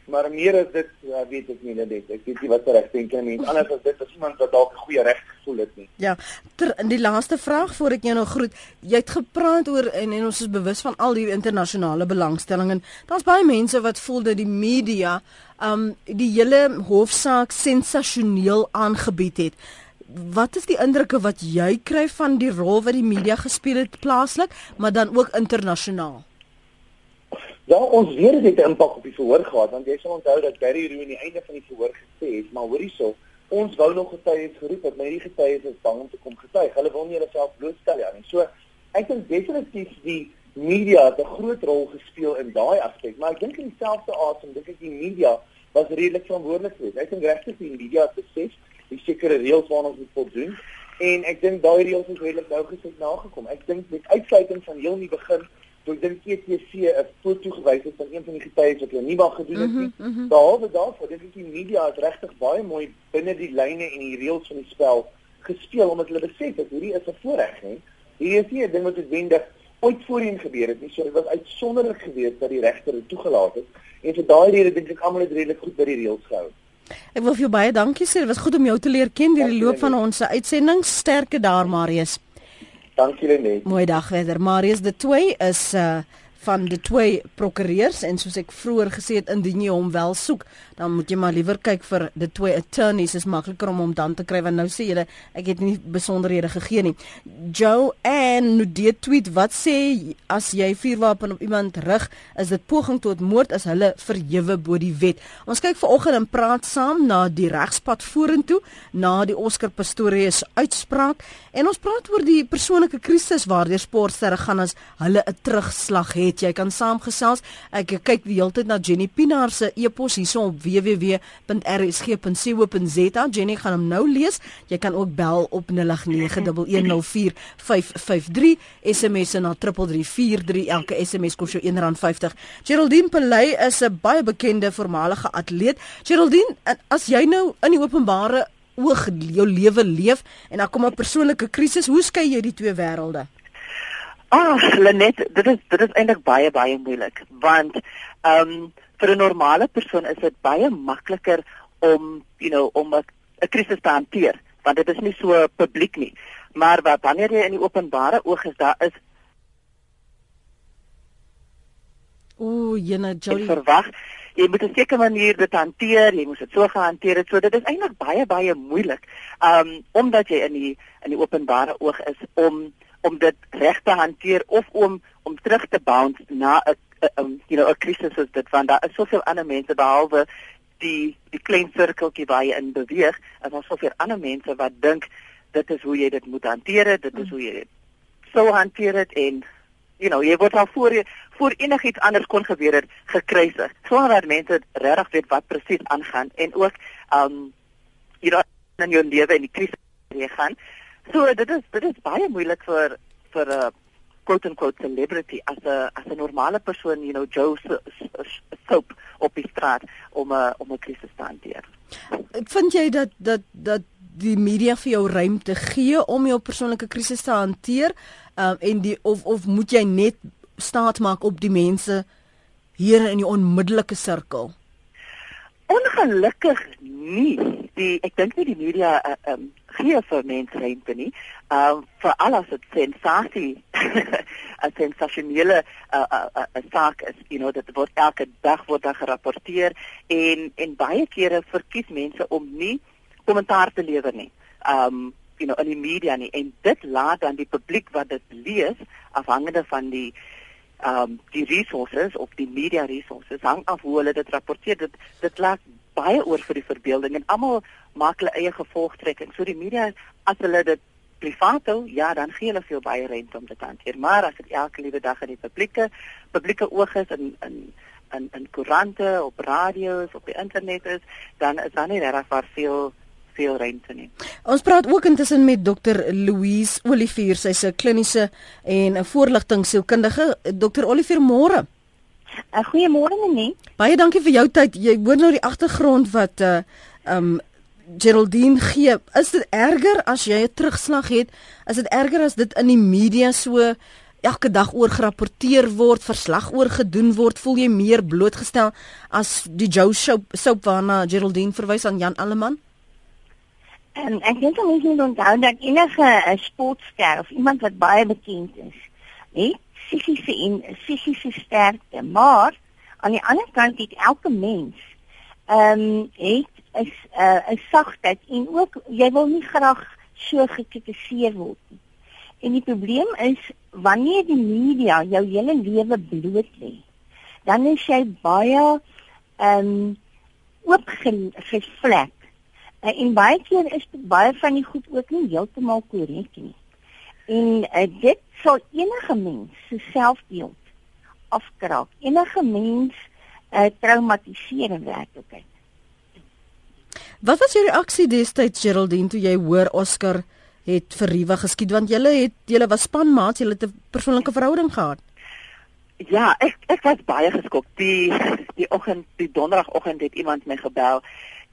Speaker 2: Maar meer as dit, ja, weet ek nie net. Ek weet nie wat reg dink en mens anders as dit as iemand wat dalk 'n goeie regsgevoel het nie.
Speaker 1: Ja. Ter, die laaste vraag voor ek jou nou groet. Jy het gepraat oor en, en ons is bewus van al die internasionale belangstelling en daar's baie mense wat voel dat die media um die hele hofsaak sensasioneel aangebied het wat is die indrukke wat jy kry van die rol wat die media gespeel het plaaslik, maar dan ook internasionaal?
Speaker 2: Ja, ons weet dit het 'n impak op die verhoor gehad, want jy sal onthou dat Barry Roo aan die einde van die verhoor gesê het, maar hoorie so, ons wou nog getuies geroep het, maar hierdie getuies is bang om te kom getuig. Hulle wil nie hulle self blootstel ja nie. So, ek dink definitief die media het 'n groot rol gespeel in daai aspek, maar ek dink in dieselfde asem dink ek die media was redelik verantwoordelik geweest. Ek dink regtig die media het besef die sekere reëls waarna ons moet voldoen en ek dink daai reëls is redelik nou gesit nagekom. Ek dink met uitsluiting van heel in die begin toe ek dink ETC 'n foto gewys het van een van die getuies wat hulle nie mag gedoen het nie. Mm -hmm. Behalwe daarvoor, dink ek die media het regtig baie mooi binne die lyne en die reëls van die spel gespeel omdat hulle besef het hierdie is 'n voorreg, hè. Hierdie is nie 'n ding wat noodwendig ooit voorheen gebeur het nie. So dit was uitsonderlik geweest dat die regter dit toegelaat het en vir daai rede dink ek almal het redelik goed by die reëls gehou.
Speaker 1: Ek wil vir jou baie dankie sê. Dit was goed om jou te leer ken deur die loop van ons uitsending. Sterkte daar, Marius.
Speaker 2: Dankie Lenet.
Speaker 1: Mooi dag verder. Marius de Toey is uh van die twee prokureurs. En soos ek vroeër gesê het indien jy hom wel soek dan moet jy maar liewer kyk vir die twee attorneys. Is makliker om hom dan te kry want nou sê julle ek het nie besonderhede gegee nie. Joe en nou die tweet wat sê as jy vuurwapen op iemand rig is dit poging tot moord as hulle verhewe bo die wet? Ons kyk vanoggend en praat saam na die regspad vorentoe na die Oscar Pistorius uitspraak. En ons praat oor die persoonlike krisis waardeur sportsterre gaan as hulle 'n terugslag het het. Jy kan saamgesels. Ek kyk die hele tyd na Jenny Pinaar se e-pos hierso op www.rsg.co.za. Jenny gaan hom nou lees. Jy kan ook bel op 0891104553 SMS na 3343 elke SMS kos jou R1.50. Geraldine Pelay is 'n baie bekende voormalige atleet. Geraldine, as jy nou in die openbare oog jou lewe leef en dan kom 'n persoonlike krisis, hoe skei jy die twee wêrelde?
Speaker 9: Ah, Lenet, dit is dit is eintlik baie baie moeilik want ehm um, vir 'n normale persoon is dit baie makliker om, you know, om 'n krisis te hanteer want dit is nie so publiek nie. Maar wat wanneer jy in die openbare oog is, daar is
Speaker 1: Ooh, jene Jody.
Speaker 9: Verwag jy moet 'n sekere manier dit hanteer, jy moet dit so gehanteer het. So dit is eintlik baie baie moeilik. Um omdat jy in die in die openbare oog is om om dit reg te hanteer of om om terug te bounce na 'n um, you know 'n krisis soos dit want daar is soveel ander mense behalwe die die klein sirkeltjie waar jy in beweeg en daar's soveel ander mense wat dink dit is hoe jy dit moet hanteer dit is hoe jy dit sou hanteer dit en you know jy word al voor jy voor enigiets anders kon gebeur het gekruisig sonder dat mense regtig weet wat presies aangaan en ook um you know in jou lewe in die krisis jy gaan So dit is dit is baie moeilik vir vir 'n uh, quote unquote celebrity as 'n as 'n normale persoon, you know, Joe soap op die straat om 'n om 'n krisis te hanteer.
Speaker 1: Vind jy dat dat dat die media vir jou ruimte gee om jou persoonlike krisis te hanteer? Um en die of of moet jy net staat maak op die mense hier in die onmiddellike sirkel?
Speaker 9: Ongelukkig nie. Die ek dink nie die media uh, um gee vir mense ruimte nie. Ehm uh, vir alles wat sensasie 'n sensasionele uh, uh, uh, saak is, you know, dat word elke dag word daar gerapporteer en en baie kere verkies mense om nie kommentaar te lewer nie. Ehm um, you know, in die media nie en dit laat dan die publiek wat dit lees afhangende van die ehm um, die resources of die media resources hang af hoe hulle dit rapporteer. Dit dit laat baie oor vir die verbeelding en almal maak hulle eie gevolgtrekking. So die media as hulle dit privaat hou, ja, dan gee hulle veel baie rente om dit te hanteer. Maar as dit elke liewe dag in die publieke publieke oog is in in in in koerante, op radio's, op die internet is, dan is daar nie regtig waar veel veel rente nie.
Speaker 1: Ons praat ook intussen met Dr Louise Olivier, sy's 'n kliniese en 'n voorligtingsielkundige. Dr Olivier, môre.
Speaker 10: Uh, Goeiemôre Nene.
Speaker 1: Baie dankie vir jou tyd. Jy hoor nou die agtergrond wat uh um Geraldine gee. Is dit erger as jy 'n terugslag het? Is dit erger as dit in die media so elke dag oor gerapporteer word, verslag oor gedoen word? Voel jy meer blootgestel as die Joe show soap waarna Geraldine verwys aan Jan Alleman?
Speaker 10: En ek dink ons moet onthou dat enige uh, sportster of iemand wat baie bekend is, het psigiese en psigiese sterkte, maar aan die ander kant het elke mens ehm um, het is 'n uh, 'n sagtheid en ook jy wil nie graag so gekritiseer word nie. En die probleem is wanneer die media jou hele lewe bloot lê, dan is jy baie ehm um, oopgevlek. Uh, en baie keer is baie van die goed ook nie heeltemal korrek nie. En uh, dit sal enige mens se selfbeeld afkraak. Enige mens uh, traumatiseer in werklikheid.
Speaker 1: Wat was jou reaksie destyds Geraldine toe jy hoor Oscar het vir Riva geskiet want julle het julle was spanmaats, julle het 'n persoonlike verhouding gehad?
Speaker 9: Ja, ek ek was baie geskok. Die die oggend, die donderdagoggend het iemand my gebel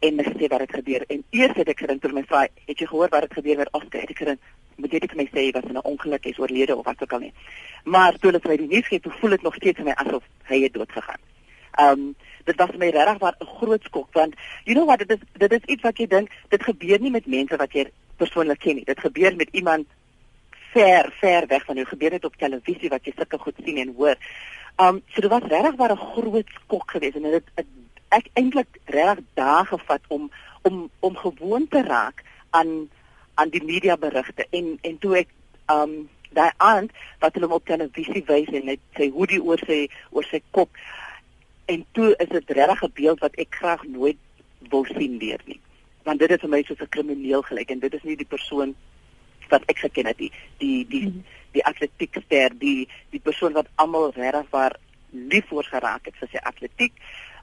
Speaker 9: en my gesê wat het gebeur. En eers het ek gedink toe my vra, "Het jy gehoor wat het gebeur met Oscar?" Het ek gedink, "Moet jy dit vir my sê wat 'n ongeluk is oorlede of wat ook al nie." Maar toe hulle die nuus gee, toe voel dit nog steeds vir my asof hy het dood gegaan. Ehm um, dit was my regtig wat 'n groot skok want you know what dit is dit is iets wat jy dink dit gebeur nie met mense wat jy persoonlik ken nie. Dit gebeur met iemand ver ver weg van jou. Gebeur dit op televisie wat jy sulke goed sien en hoor. Um so dit was regtig wat 'n groot skok geweest en dit het ek eintlik regtig dae gevat om om om gewoon te raak aan aan die media berigte en en toe ek um daai aand wat hulle op televisie wys en net sê hoe die oor sy oor sy kop en toe is dit regtig 'n beeld wat ek graag nooit wil sien weer nie. Want dit is vir my soos 'n krimineel gelyk en dit is nie die persoon wat ek geken het die die die -hmm. die atletiekster die die persoon wat almal regtig waar lief voor geraak het vir sy atletiek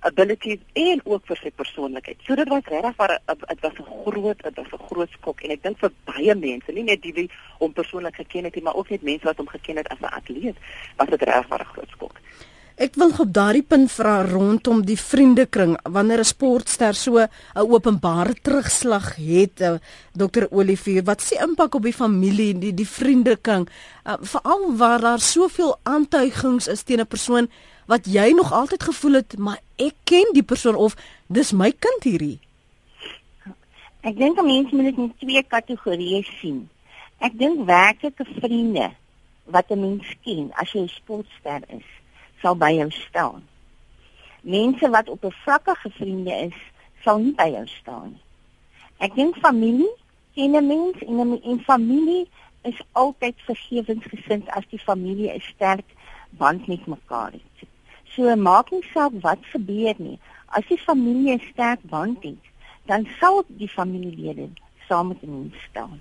Speaker 9: abilities en ook vir sy persoonlikheid. So dit was regtig waar dit was 'n groot dit was 'n groot skok en ek dink vir baie mense, nie net die wie hom persoonlik geken het nie, maar ook net mense wat hom geken het as 'n atleet, was dit regtig waar 'n groot skok.
Speaker 1: Ek wil op daardie punt vra rondom die vriendekring wanneer 'n sportster so 'n openbare terugslag het uh, Dr Olivier wat se impak op die familie die die vriendekring uh, veral waar daar soveel aantuigings is teen 'n persoon wat jy nog altyd gevoel het maar ek ken die persoon of dis my kind hierdie.
Speaker 10: Ek dink mense moet dit in twee kategorieë sien. Ek dink werklike vriende wat 'n mens ken as jy 'n sportster is sal by jou staan. Mense wat op 'n vlakkige vriende is, sal nie by jou staan nie. Ek dink familie, ken 'n mens en 'n familie is altyd vergewensgesind as die familie 'n sterk band met mekaar het. So maak nie saak wat gebeur nie. As die familie 'n sterk band het, dan sal die familielede saam met mens staan.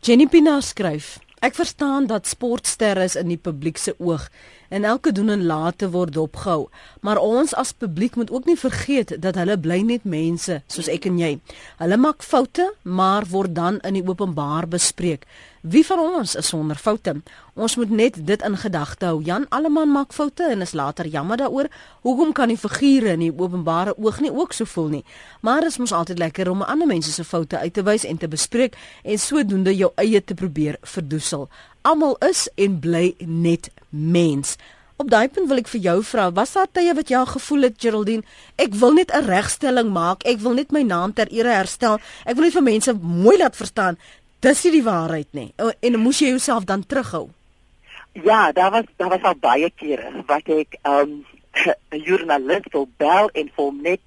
Speaker 1: Jenny Pina skryf Ek verstaan dat sportsterre is in die publiek se oog en elke doen en late word opgehou, maar ons as publiek moet ook nie vergeet dat hulle bly net mense soos ek en jy. Hulle maak foute, maar word dan in die openbaar bespreek. Wie van ons is sonder foute? Ons moet net dit in gedagte hou. Jan Alleman maak foute en is later jammer daaroor. Hoekom kan die figure in die openbare oog nie ook so voel nie? Maar dit is mos altyd lekker om ander mense se foute uit te wys en te bespreek en sodoende jou eie te probeer verdoesel. Almal is en bly net mens. Op daai punt wil ek vir jou vra, was daar tye wat jy gevoel het Geraldine, ek wil net 'n regstelling maak, ek wil net my naam ter ere herstel. Ek wil net vir mense mooi laat verstaan, dis nie die waarheid nie. En moes jy jouself dan terughou?
Speaker 9: Ja, daar was daar was al baie kere wat ek um 'n joernalis wil bel en vir hom net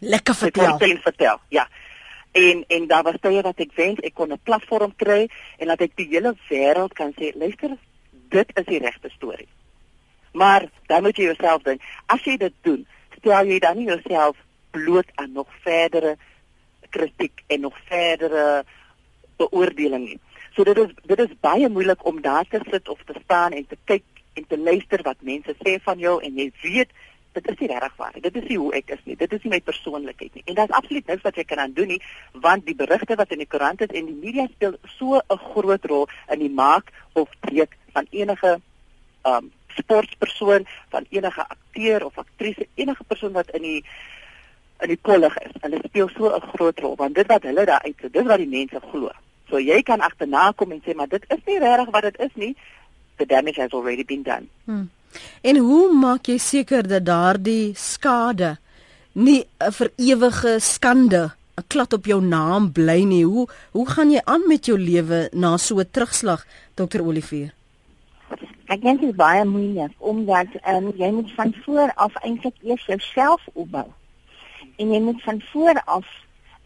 Speaker 1: lekker vertel.
Speaker 9: vertel. Ja. En en daar was tye wat ek wens ek kon 'n platform kry en dat ek die hele wêreld kan sê, luister, dit is die regte storie. Maar dan moet jy jouself dink, as jy dit doen, stel jy dan nie jouself bloot aan nog verdere kritiek en nog verdere beoordeling nie. So dit is dit is baie moeilik om daar te sit of te staan en te kyk en te luister wat mense sê van jou en jy weet dit is nie regtig waar nie. Dit is nie hoe ek is nie. Dit is nie my persoonlikheid nie. En daar's absoluut niks wat jy kan aan doen nie, want die berigte wat in die koerant is en die media speel so 'n groot rol in die maak of breek van enige um sportpersoon, van enige akteur of aktrise, enige persoon wat in die in die kollig is. Hulle speel so 'n groot rol want dit wat hulle daar uit, dit wat die mense glo. So jy kan agterna kom en sê maar dit is nie regtig wat dit is nie. The damage has already been done.
Speaker 1: Hmm. En hoe maak jy seker dat daardie skade nie 'n vir ewige skande 'n klad op jou naam bly nie? Hoe hoe gaan jy aan met jou lewe na so 'n terugslag, Dr Olivier?
Speaker 10: Ek dink dit is baie moeilik omdat um, jy moet van voor af eintlik eers jouself opbou. En jy moet van voor af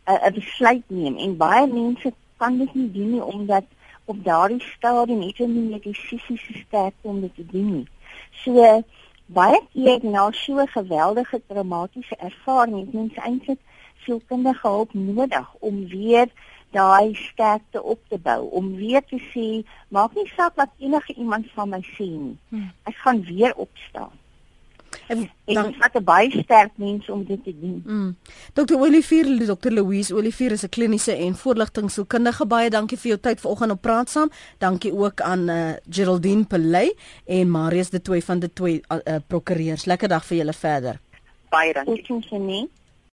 Speaker 10: eh, 'n uh, besluit neem en baie mense kan dit nie doen nie omdat op daardie stadium het hulle nie die fisiese sterkte om dit te doen nie. So baie keer na so 'n geweldige traumatiese ervaring het mense eintlik sielkundige hulp nodig om weer daai sterkte op te bou, om weer te sê, maak nie saak wat enige iemand van my sê nie. Hmm. Ek gaan weer opstaan. En dan het 'n baie sterk mens om dit te doen.
Speaker 1: Mm. Dr. Olivier, Dr. Louise Olivier is 'n kliniese en voorligtingsielkundige. Baie dankie vir jou tyd vanoggend op praat saam. Dankie ook aan uh, Geraldine Pelay en Marius de Toey van de Toey uh, prokureurs. Lekker dag vir julle verder.
Speaker 9: Baie dankie.
Speaker 10: Totsiens,